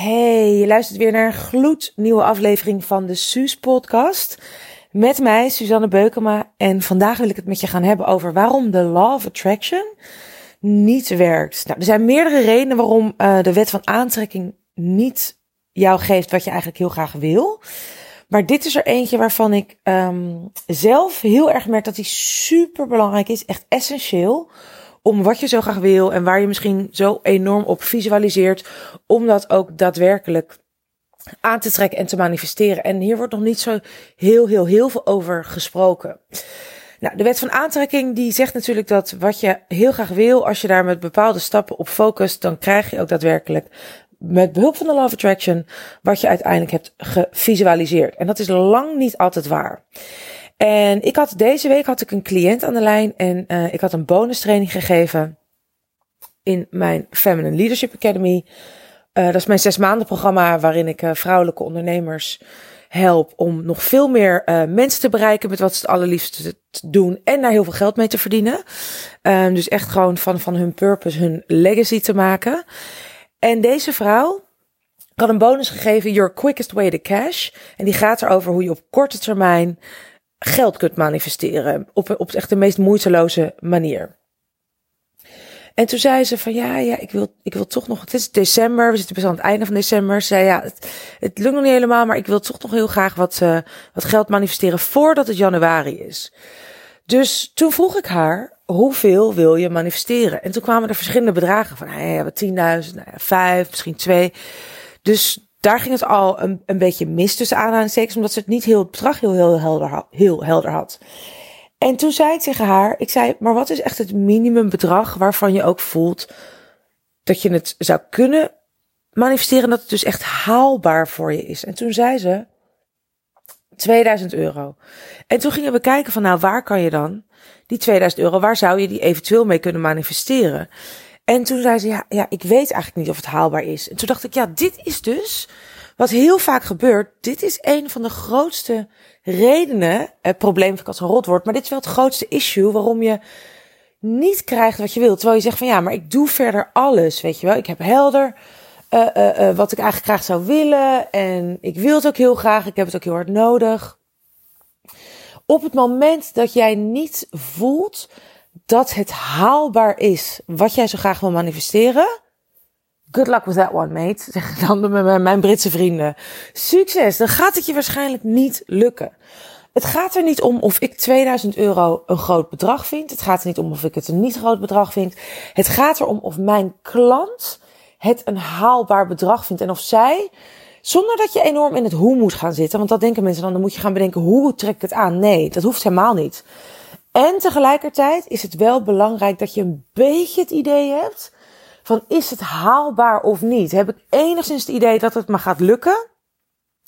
Hey, je luistert weer naar een gloednieuwe aflevering van de Suus podcast. Met mij, Suzanne Beukema. En vandaag wil ik het met je gaan hebben over waarom de Law of Attraction niet werkt. Nou, er zijn meerdere redenen waarom uh, de wet van aantrekking niet jou geeft wat je eigenlijk heel graag wil. Maar dit is er eentje waarvan ik um, zelf heel erg merk dat die super belangrijk is. Echt essentieel om wat je zo graag wil en waar je misschien zo enorm op visualiseert, om dat ook daadwerkelijk aan te trekken en te manifesteren. En hier wordt nog niet zo heel, heel, heel veel over gesproken. Nou, de wet van aantrekking die zegt natuurlijk dat wat je heel graag wil, als je daar met bepaalde stappen op focust, dan krijg je ook daadwerkelijk met behulp van de Law of Attraction wat je uiteindelijk hebt gevisualiseerd. En dat is lang niet altijd waar. En ik had deze week had ik een cliënt aan de lijn en uh, ik had een bonus training gegeven in mijn Feminine Leadership Academy. Uh, dat is mijn zes maanden programma waarin ik uh, vrouwelijke ondernemers help om nog veel meer mensen te bereiken met wat ze het allerliefste doen en daar heel veel geld mee te verdienen. Ehm, dus echt gewoon van, van hun purpose hun legacy te maken. En deze vrouw had een bonus gegeven, Your Quickest Way to Cash. En die gaat erover hoe je op korte termijn geld kunt manifesteren. Op, op echt de meest moeiteloze manier. En toen zei ze van ja, ja, ik wil, ik wil toch nog. Het is december, we zitten best aan het einde van december. Ze zei ja, het, het lukt nog niet helemaal, maar ik wil toch nog heel graag wat, uh, wat geld manifesteren voordat het januari is. Dus toen vroeg ik haar, hoeveel wil je manifesteren? En toen kwamen er verschillende bedragen van, nou ja, 10.000, nou ja, 5, misschien 2. Dus daar ging het al een, een beetje mis tussen aanhalingstekens, omdat ze het niet heel, het bedrag heel, heel, helder, heel helder had. En toen zei ik tegen haar, ik zei, maar wat is echt het minimumbedrag waarvan je ook voelt dat je het zou kunnen manifesteren, dat het dus echt haalbaar voor je is? En toen zei ze, 2000 euro. En toen gingen we kijken van, nou, waar kan je dan die 2000 euro, waar zou je die eventueel mee kunnen manifesteren? En toen zei ze, ja, ik weet eigenlijk niet of het haalbaar is. En toen dacht ik, ja, dit is dus wat heel vaak gebeurt. Dit is een van de grootste redenen. Het probleem als een rotwoord, maar dit is wel het grootste issue waarom je niet krijgt wat je wilt. Terwijl je zegt van ja, maar ik doe verder alles, weet je wel. Ik heb helder uh, uh, uh, wat ik eigenlijk graag zou willen. En ik wil het ook heel graag. Ik heb het ook heel hard nodig. Op het moment dat jij niet voelt dat het haalbaar is wat jij zo graag wil manifesteren. Good luck with that one, mate. Zeg ik dan mijn Britse vrienden. Succes, dan gaat het je waarschijnlijk niet lukken. Het gaat er niet om of ik 2000 euro een groot bedrag vind. Het gaat er niet om of ik het een niet groot bedrag vind. Het gaat erom of mijn klant het een haalbaar bedrag vindt. En of zij, zonder dat je enorm in het hoe moet gaan zitten. Want dat denken mensen dan, dan moet je gaan bedenken hoe trek ik het aan. Nee, dat hoeft helemaal niet. En tegelijkertijd is het wel belangrijk dat je een beetje het idee hebt van is het haalbaar of niet? Heb ik enigszins het idee dat het me gaat lukken?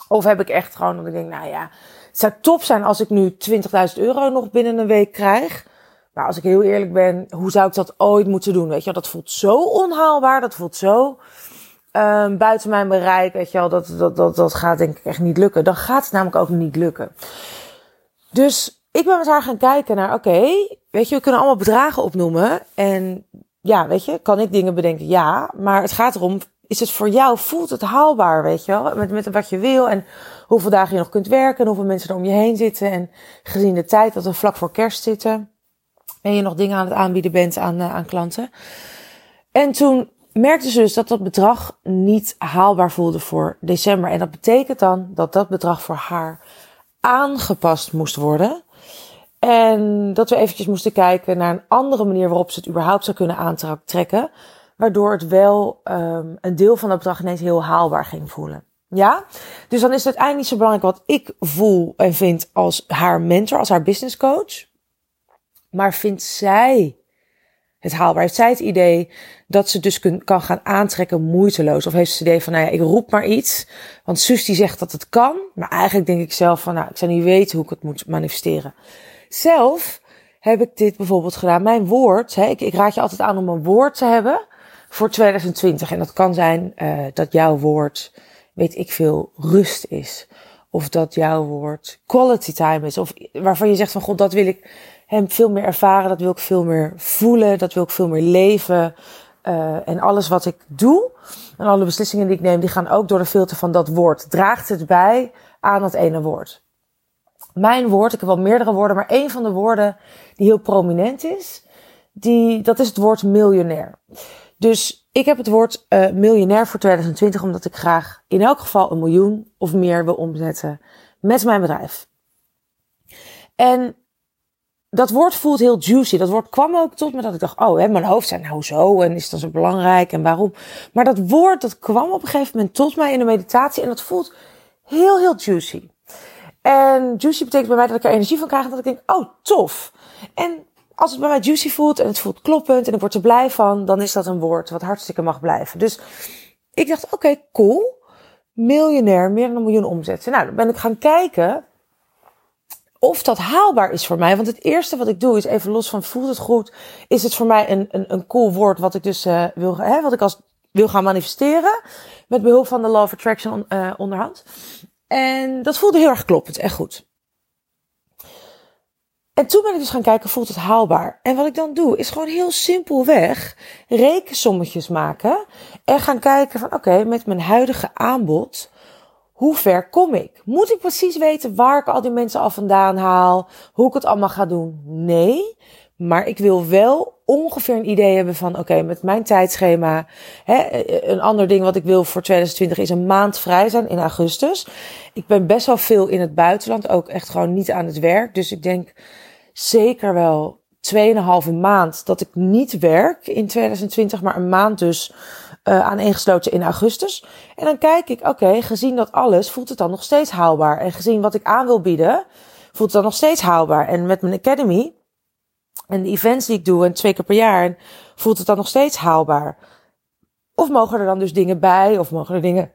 Of heb ik echt gewoon dat ik denk, nou ja, het zou top zijn als ik nu 20.000 euro nog binnen een week krijg. Maar als ik heel eerlijk ben, hoe zou ik dat ooit moeten doen? Weet je, dat voelt zo onhaalbaar, dat voelt zo um, buiten mijn bereik. Weet je wel, dat, dat, dat, dat gaat denk ik echt niet lukken. Dan gaat het namelijk ook niet lukken. Dus ik ben met haar gaan kijken naar, oké, weet je, we kunnen allemaal bedragen opnoemen. En ja, weet je, kan ik dingen bedenken? Ja, maar het gaat erom, is het voor jou, voelt het haalbaar, weet je wel? Met, met wat je wil en hoeveel dagen je nog kunt werken en hoeveel mensen er om je heen zitten. En gezien de tijd dat we vlak voor kerst zitten en je nog dingen aan het aanbieden bent aan, uh, aan klanten. En toen merkte ze dus dat dat bedrag niet haalbaar voelde voor december. En dat betekent dan dat dat bedrag voor haar aangepast moest worden. En dat we eventjes moesten kijken naar een andere manier waarop ze het überhaupt zou kunnen aantrekken. Waardoor het wel um, een deel van dat bedrag ineens heel haalbaar ging voelen. Ja? Dus dan is het uiteindelijk niet zo belangrijk wat ik voel en vind als haar mentor, als haar business coach. Maar vindt zij het haalbaar? Heeft zij het idee dat ze dus kan gaan aantrekken moeiteloos? Of heeft ze het idee van, nou ja, ik roep maar iets. Want Sus die zegt dat het kan. Maar eigenlijk denk ik zelf van, nou, ik zou niet weten hoe ik het moet manifesteren. Zelf heb ik dit bijvoorbeeld gedaan. Mijn woord, hè, ik, ik raad je altijd aan om een woord te hebben voor 2020. En dat kan zijn uh, dat jouw woord, weet ik veel, rust is. Of dat jouw woord quality time is. Of waarvan je zegt van god, dat wil ik hem veel meer ervaren. Dat wil ik veel meer voelen. Dat wil ik veel meer leven. uh, en alles wat ik doe en alle beslissingen die ik neem, die gaan ook door de filter van dat woord. Draagt het bij aan dat ene woord? Mijn woord, ik heb wel meerdere woorden, maar één van de woorden die heel prominent is, die, dat is het woord miljonair. Dus ik heb het woord uh, miljonair voor 2020 omdat ik graag in elk geval een miljoen of meer wil omzetten met mijn bedrijf. En dat woord voelt heel juicy. Dat woord kwam ook tot me dat ik dacht, oh, hè, mijn hoofd zei nou zo en is dat zo belangrijk en waarom. Maar dat woord, dat kwam op een gegeven moment tot mij in de meditatie en dat voelt heel, heel juicy. En juicy betekent bij mij dat ik er energie van krijg en dat ik denk, oh, tof. En als het bij mij juicy voelt en het voelt kloppend en ik word er blij van, dan is dat een woord wat hartstikke mag blijven. Dus ik dacht, oké, cool. Miljonair, meer dan een miljoen omzetten. Nou, dan ben ik gaan kijken of dat haalbaar is voor mij. Want het eerste wat ik doe is even los van voelt het goed. Is het voor mij een, een, een cool woord wat ik dus uh, wil, hè, wat ik als wil gaan manifesteren. Met behulp van de Law of Attraction uh, onderhand. En dat voelde heel erg kloppend, echt goed. En toen ben ik dus gaan kijken, voelt het haalbaar? En wat ik dan doe, is gewoon heel simpelweg rekensommetjes maken. En gaan kijken van, oké, met mijn huidige aanbod, hoe ver kom ik? Moet ik precies weten waar ik al die mensen al vandaan haal? Hoe ik het allemaal ga doen? Nee. Maar ik wil wel ongeveer een idee hebben van, oké, met mijn tijdschema. Hè, een ander ding wat ik wil voor 2020 is een maand vrij zijn in augustus. Ik ben best wel veel in het buitenland, ook echt gewoon niet aan het werk. Dus ik denk zeker wel 2,5 maand dat ik niet werk in 2020, maar een maand dus uh, aaneengesloten in augustus. En dan kijk ik, oké, gezien dat alles, voelt het dan nog steeds haalbaar. En gezien wat ik aan wil bieden, voelt het dan nog steeds haalbaar. En met mijn academy en de events die ik doe, en twee keer per jaar, voelt het dan nog steeds haalbaar. Of mogen er dan dus dingen bij, of mogen er dingen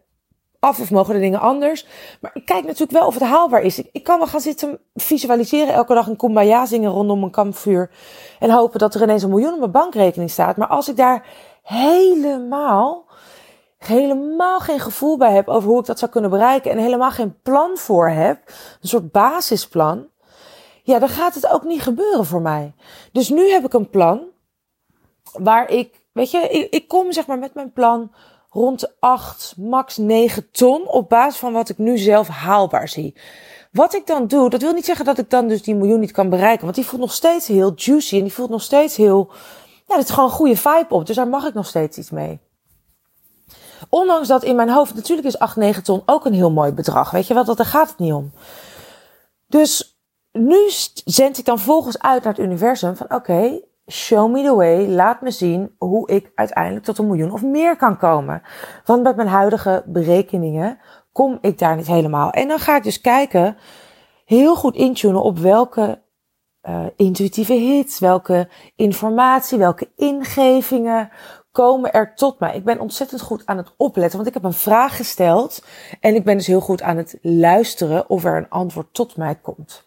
af of mogen er dingen anders. Maar ik kijk natuurlijk wel of het haalbaar is. Ik, ik kan wel gaan zitten visualiseren elke dag een kumbaya zingen rondom een kampvuur. En hopen dat er ineens een miljoen op mijn bankrekening staat. Maar als ik daar helemaal, helemaal geen gevoel bij heb over hoe ik dat zou kunnen bereiken. En helemaal geen plan voor heb. Een soort basisplan. Ja, dan gaat het ook niet gebeuren voor mij. Dus nu heb ik een plan. Waar ik, weet je, ik, ik kom zeg maar met mijn plan rond de 8, max 9 ton op basis van wat ik nu zelf haalbaar zie. Wat ik dan doe, dat wil niet zeggen dat ik dan dus die miljoen niet kan bereiken. Want die voelt nog steeds heel juicy en die voelt nog steeds heel... Ja, dat is gewoon een goede vibe op. Dus daar mag ik nog steeds iets mee. Ondanks dat in mijn hoofd, natuurlijk is 8, 9 ton ook een heel mooi bedrag. Weet je wel, dat, daar gaat het niet om. Dus nu zend ik dan volgens uit naar het universum van oké, show me the way. Laat me zien hoe ik uiteindelijk tot een miljoen of meer kan komen. Want met mijn huidige berekeningen kom ik daar niet helemaal. En dan ga ik dus kijken, heel goed intunen op welke uh, intuïtieve hits, welke informatie, welke ingevingen komen er tot mij. Ik ben ontzettend goed aan het opletten, want ik heb een vraag gesteld en ik ben dus heel goed aan het luisteren of er een antwoord tot mij komt.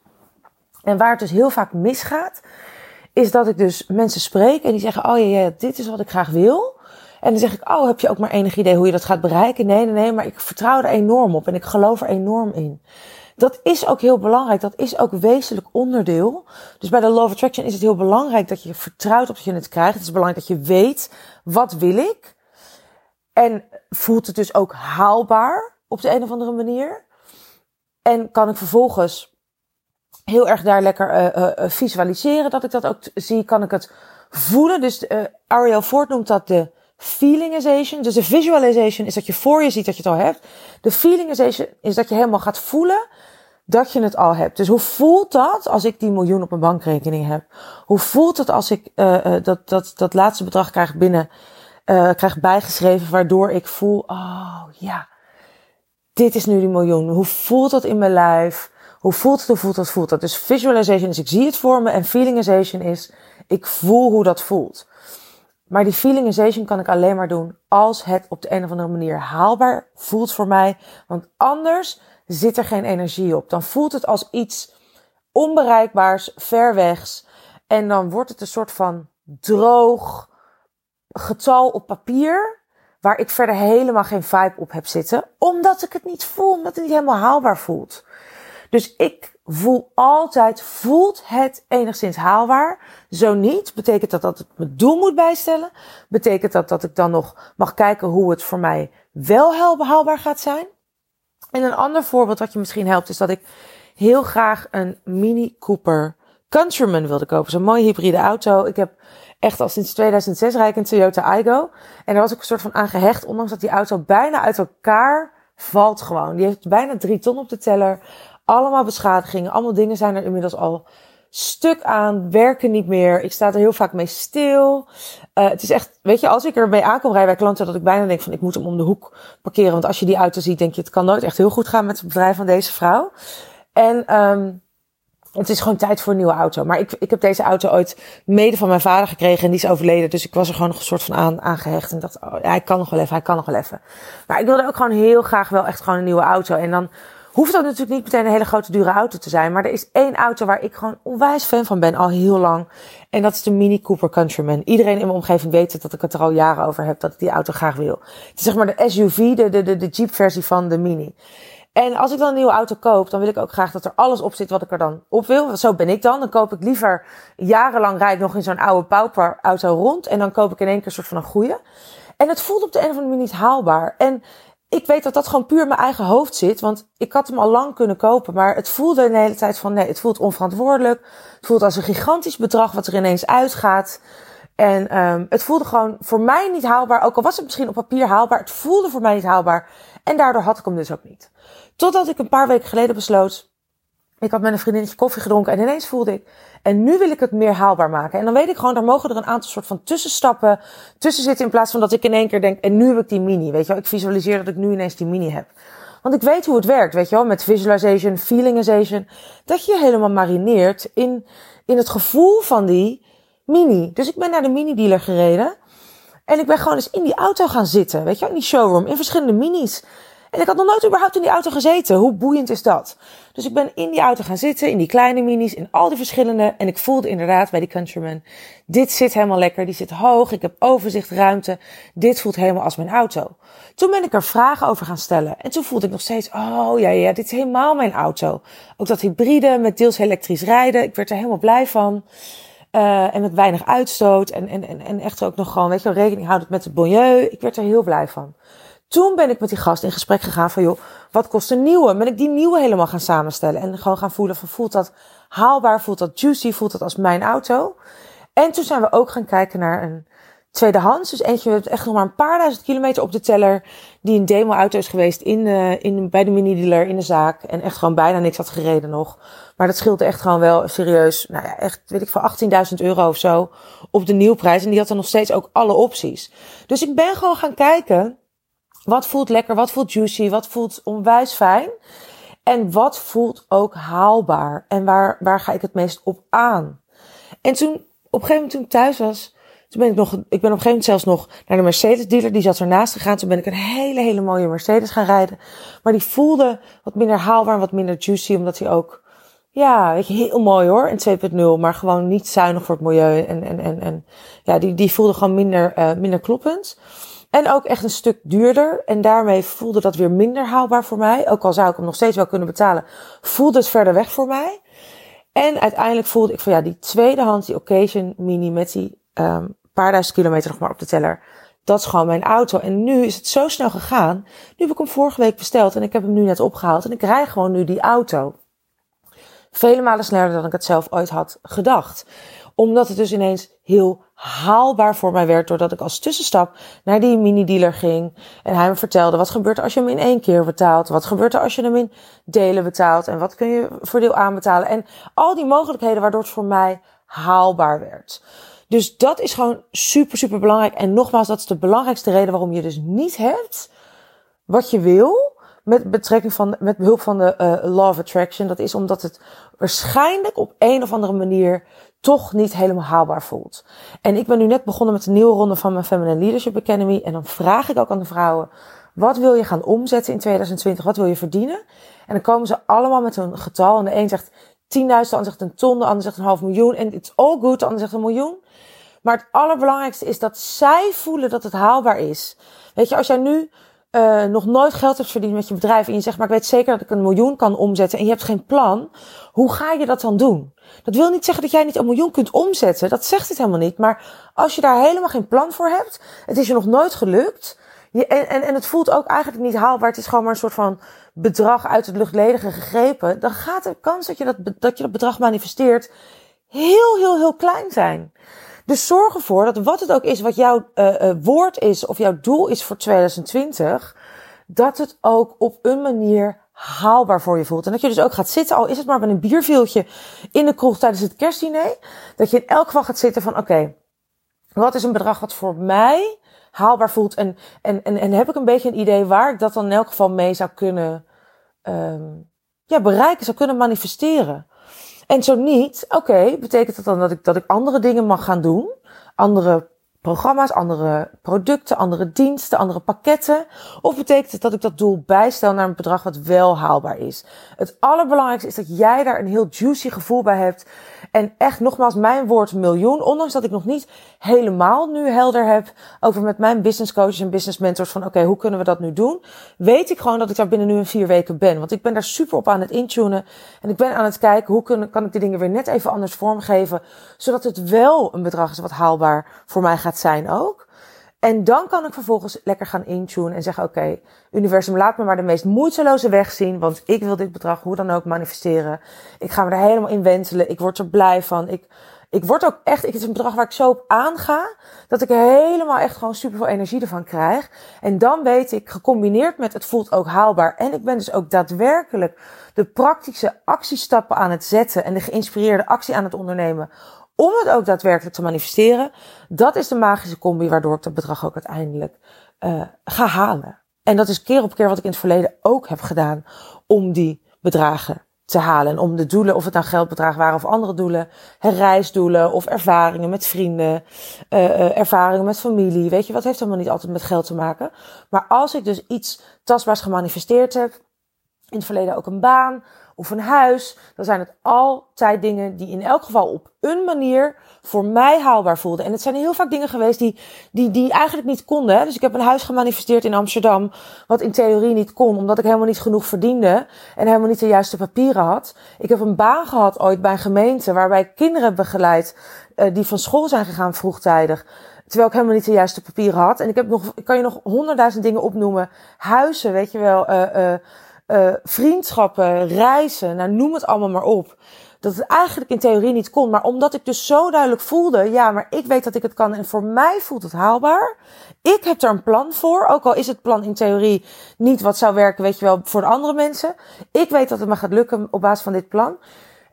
En waar het dus heel vaak misgaat, is dat ik dus mensen spreek en die zeggen, oh ja, ja, dit is wat ik graag wil. En dan zeg ik, oh, heb je ook maar enig idee hoe je dat gaat bereiken? Nee, nee, nee, maar ik vertrouw er enorm op en ik geloof er enorm in. Dat is ook heel belangrijk. Dat is ook wezenlijk onderdeel. Dus bij de of Attraction is het heel belangrijk dat je vertrouwt op dat je het krijgt. Het is belangrijk dat je weet, wat wil ik? En voelt het dus ook haalbaar op de een of andere manier? En kan ik vervolgens heel erg daar lekker uh, uh, visualiseren dat ik dat ook zie. Kan ik het voelen. Dus Ariel Ford noemt dat de feelingization. Dus de visualization is dat je voor je ziet dat je het al hebt. De feelingization is dat je helemaal gaat voelen dat je het al hebt. Dus hoe voelt dat als ik die miljoen op mijn bankrekening heb? Hoe voelt het als ik uh, dat, dat, dat laatste bedrag krijg binnen, uh, krijg bijgeschreven, waardoor ik voel, oh ja, dit is nu die miljoen. Hoe voelt dat in mijn lijf? Hoe voelt het, hoe voelt dat, voelt dat? Dus visualization is ik zie het voor me en feelingization is ik voel hoe dat voelt. Maar die feelingization kan ik alleen maar doen als het op de een of andere manier haalbaar voelt voor mij. Want anders zit er geen energie op. Dan voelt het als iets onbereikbaars, ver wegs. En dan wordt het een soort van droog getal op papier. Waar ik verder helemaal geen vibe op heb zitten. Omdat ik het niet voel, omdat het niet helemaal haalbaar voelt. Dus ik voel altijd, voelt het enigszins haalbaar? Zo niet, betekent dat dat ik mijn doel moet bijstellen? Betekent dat dat ik dan nog mag kijken hoe het voor mij wel haalbaar gaat zijn? En een ander voorbeeld wat je misschien helpt is dat ik heel graag een Mini Cooper Countryman wilde kopen. Zo'n mooie hybride auto. Ik heb echt al sinds 2006 rijd een Toyota Igo. En daar was ik een soort van aan gehecht, ondanks dat die auto bijna uit elkaar valt gewoon. Die heeft bijna drie ton op de teller. Allemaal beschadigingen. Allemaal dingen zijn er inmiddels al stuk aan. Werken niet meer. Ik sta er heel vaak mee stil. Uh, het is echt, weet je, als ik er mee aankom rijden bij klanten, dat ik bijna denk van ik moet hem om de hoek parkeren. Want als je die auto ziet, denk je het kan nooit echt heel goed gaan met het bedrijf van deze vrouw. En um, het is gewoon tijd voor een nieuwe auto. Maar ik, ik heb deze auto ooit mede van mijn vader gekregen en die is overleden. Dus ik was er gewoon nog een soort van aan, aangehecht. En dacht, oh, hij kan nog wel even, hij kan nog wel even. Maar ik wilde ook gewoon heel graag wel echt gewoon een nieuwe auto. En dan hoeft dat natuurlijk niet meteen een hele grote dure auto te zijn. Maar er is één auto waar ik gewoon onwijs fan van ben, al heel lang. En dat is de Mini Cooper Countryman. Iedereen in mijn omgeving weet dat ik het er al jaren over heb, dat ik die auto graag wil. Het is zeg maar de SUV, de, de, de, de Jeep versie van de Mini. En als ik dan een nieuwe auto koop, dan wil ik ook graag dat er alles op zit wat ik er dan op wil. Zo ben ik dan. Dan koop ik liever jarenlang rijd nog in zo'n oude pauperauto rond. En dan koop ik in één keer een soort van een goede. En het voelt op de een of andere manier niet haalbaar. En ik weet dat dat gewoon puur in mijn eigen hoofd zit. Want ik had hem al lang kunnen kopen. Maar het voelde de hele tijd van nee, het voelt onverantwoordelijk. Het voelt als een gigantisch bedrag wat er ineens uitgaat. En um, het voelde gewoon voor mij niet haalbaar. Ook al was het misschien op papier haalbaar. Het voelde voor mij niet haalbaar. En daardoor had ik hem dus ook niet. Totdat ik een paar weken geleden besloot. Ik had met een vriendinnetje koffie gedronken en ineens voelde ik. En nu wil ik het meer haalbaar maken. En dan weet ik gewoon, daar mogen er een aantal soort van tussenstappen tussen zitten. In plaats van dat ik in één keer denk, en nu heb ik die mini. Weet je wel, ik visualiseer dat ik nu ineens die mini heb. Want ik weet hoe het werkt, weet je wel, met visualization, feelingization. Dat je je helemaal marineert in, in het gevoel van die mini. Dus ik ben naar de mini dealer gereden. En ik ben gewoon eens in die auto gaan zitten, weet je wel, in die showroom, in verschillende minis. En ik had nog nooit überhaupt in die auto gezeten. Hoe boeiend is dat? Dus ik ben in die auto gaan zitten, in die kleine minis, in al die verschillende. En ik voelde inderdaad bij die Countryman, dit zit helemaal lekker, die zit hoog, ik heb overzicht, ruimte. Dit voelt helemaal als mijn auto. Toen ben ik er vragen over gaan stellen. En toen voelde ik nog steeds, oh ja, ja, dit is helemaal mijn auto. Ook dat hybride met deels elektrisch rijden, ik werd er helemaal blij van. Uh, en met weinig uitstoot. En, en, en, en echt ook nog gewoon, weet je rekening houden met het milieu. Ik werd er heel blij van. Toen ben ik met die gast in gesprek gegaan van, joh, wat kost een nieuwe? Ben ik die nieuwe helemaal gaan samenstellen en gewoon gaan voelen van, voelt dat haalbaar, voelt dat juicy, voelt dat als mijn auto? En toen zijn we ook gaan kijken naar een tweedehands. Dus eentje met echt nog maar een paar duizend kilometer op de teller. Die een demo auto is geweest in, uh, in, bij de mini dealer in de zaak. En echt gewoon bijna niks had gereden nog. Maar dat scheelde echt gewoon wel serieus. Nou ja, echt weet ik voor 18.000 euro of zo op de nieuwprijs. En die had dan nog steeds ook alle opties. Dus ik ben gewoon gaan kijken wat voelt lekker? Wat voelt juicy? Wat voelt onwijs fijn? En wat voelt ook haalbaar? En waar, waar ga ik het meest op aan? En toen, op een gegeven moment toen ik thuis was, toen ben ik nog, ik ben op een gegeven moment zelfs nog naar de Mercedes dealer, die zat ernaast gegaan. Toen ben ik een hele, hele mooie Mercedes gaan rijden. Maar die voelde wat minder haalbaar en wat minder juicy, omdat hij ook, ja, weet je, heel mooi hoor, in 2.0, maar gewoon niet zuinig voor het milieu. En, en, en, en ja, die, die voelde gewoon minder, uh, minder kloppend. En ook echt een stuk duurder. En daarmee voelde dat weer minder haalbaar voor mij. Ook al zou ik hem nog steeds wel kunnen betalen, voelde het verder weg voor mij. En uiteindelijk voelde ik van ja, die tweedehands, die Occasion Mini met die um, paar duizend kilometer nog maar op de teller. Dat is gewoon mijn auto. En nu is het zo snel gegaan. Nu heb ik hem vorige week besteld en ik heb hem nu net opgehaald. En ik rij gewoon nu die auto. Vele malen sneller dan ik het zelf ooit had gedacht omdat het dus ineens heel haalbaar voor mij werd. Doordat ik als tussenstap naar die mini-dealer ging. En hij me vertelde, wat gebeurt er als je hem in één keer betaalt? Wat gebeurt er als je hem in delen betaalt? En wat kun je voor deel aanbetalen? En al die mogelijkheden waardoor het voor mij haalbaar werd. Dus dat is gewoon super, super belangrijk. En nogmaals, dat is de belangrijkste reden waarom je dus niet hebt wat je wil. Met betrekking van, met behulp van de uh, Law of Attraction. Dat is omdat het waarschijnlijk op een of andere manier toch niet helemaal haalbaar voelt. En ik ben nu net begonnen met een nieuwe ronde van mijn Feminine Leadership Academy. En dan vraag ik ook aan de vrouwen, wat wil je gaan omzetten in 2020? Wat wil je verdienen? En dan komen ze allemaal met een getal. En de een zegt 10.000, de ander zegt een ton, de ander zegt een half miljoen. En it's all good, de ander zegt een miljoen. Maar het allerbelangrijkste is dat zij voelen dat het haalbaar is. Weet je, als jij nu uh, nog nooit geld hebt verdiend met je bedrijf en je zegt, maar ik weet zeker dat ik een miljoen kan omzetten en je hebt geen plan, hoe ga je dat dan doen? Dat wil niet zeggen dat jij niet een miljoen kunt omzetten, dat zegt het helemaal niet. Maar als je daar helemaal geen plan voor hebt, het is je nog nooit gelukt, je, en, en, en het voelt ook eigenlijk niet haalbaar, het is gewoon maar een soort van bedrag uit het luchtledige gegrepen, dan gaat de kans dat je dat, dat, je dat bedrag manifesteert heel, heel, heel klein zijn. Dus zorg ervoor dat wat het ook is, wat jouw uh, woord is of jouw doel is voor 2020, dat het ook op een manier haalbaar voor je voelt. En dat je dus ook gaat zitten, al is het maar met een bierveeltje in de kroeg tijdens het kerstdiner, dat je in elk geval gaat zitten van, oké, wat is een bedrag wat voor mij haalbaar voelt? En, en, en, en heb ik een beetje een idee waar ik dat dan in elk geval mee zou kunnen um, ja, bereiken, zou kunnen manifesteren? En zo niet, oké, betekent dat dan dat ik, dat ik andere dingen mag gaan doen? Andere programma's, andere producten, andere diensten, andere pakketten? Of betekent het dat ik dat doel bijstel naar een bedrag wat wel haalbaar is? Het allerbelangrijkste is dat jij daar een heel juicy gevoel bij hebt. En echt nogmaals, mijn woord miljoen, ondanks dat ik nog niet helemaal nu helder heb over met mijn business coaches en business mentors van oké, hoe kunnen we dat nu doen? Weet ik gewoon dat ik daar binnen nu een vier weken ben. Want ik ben daar super op aan het intunen. En ik ben aan het kijken hoe kan ik die dingen weer net even anders vormgeven. Zodat het wel een bedrag is wat haalbaar voor mij gaat zijn ook. En dan kan ik vervolgens lekker gaan intunen en zeggen: Oké, universum, laat me maar de meest moeiteloze weg zien. Want ik wil dit bedrag hoe dan ook manifesteren. Ik ga me er helemaal in wentelen. Ik word er blij van. Ik, ik word ook echt, het is een bedrag waar ik zo op aanga, dat ik helemaal echt gewoon super veel energie ervan krijg. En dan weet ik, gecombineerd met het voelt ook haalbaar. En ik ben dus ook daadwerkelijk de praktische actiestappen aan het zetten en de geïnspireerde actie aan het ondernemen om het ook daadwerkelijk te manifesteren. Dat is de magische combi waardoor ik dat bedrag ook uiteindelijk uh, ga halen. En dat is keer op keer wat ik in het verleden ook heb gedaan om die bedragen te halen. En om de doelen, of het nou geldbedrag waren of andere doelen, reisdoelen of ervaringen met vrienden, uh, ervaringen met familie. Weet je, wat heeft helemaal niet altijd met geld te maken. Maar als ik dus iets tastbaars gemanifesteerd heb, in het verleden ook een baan of een huis, dan zijn het altijd dingen die in elk geval op een manier voor mij haalbaar voelden. En het zijn heel vaak dingen geweest die, die, die eigenlijk niet konden. Dus ik heb een huis gemanifesteerd in Amsterdam, wat in theorie niet kon, omdat ik helemaal niet genoeg verdiende en helemaal niet de juiste papieren had. Ik heb een baan gehad ooit bij een gemeente waarbij ik kinderen begeleid uh, die van school zijn gegaan vroegtijdig. Terwijl ik helemaal niet de juiste papieren had. En ik heb nog, ik kan je nog honderdduizend dingen opnoemen. Huizen, weet je wel, uh, uh, uh, vriendschappen, reizen, nou noem het allemaal maar op. Dat het eigenlijk in theorie niet kon. Maar omdat ik dus zo duidelijk voelde, ja, maar ik weet dat ik het kan en voor mij voelt het haalbaar. Ik heb er een plan voor. Ook al is het plan in theorie niet wat zou werken, weet je wel, voor de andere mensen. Ik weet dat het me gaat lukken op basis van dit plan.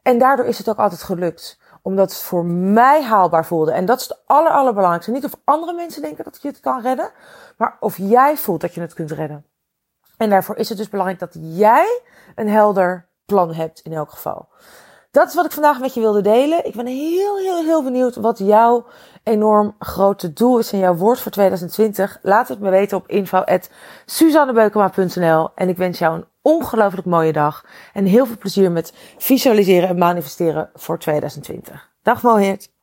En daardoor is het ook altijd gelukt omdat het voor mij haalbaar voelde. En dat is het aller, allerbelangrijkste. Niet of andere mensen denken dat je het kan redden, maar of jij voelt dat je het kunt redden. En daarvoor is het dus belangrijk dat jij een helder plan hebt in elk geval. Dat is wat ik vandaag met je wilde delen. Ik ben heel, heel, heel benieuwd wat jouw enorm grote doel is en jouw woord voor 2020. Laat het me weten op info.suzannebeukema.nl En ik wens jou een ongelooflijk mooie dag. En heel veel plezier met visualiseren en manifesteren voor 2020. Dag Mohit.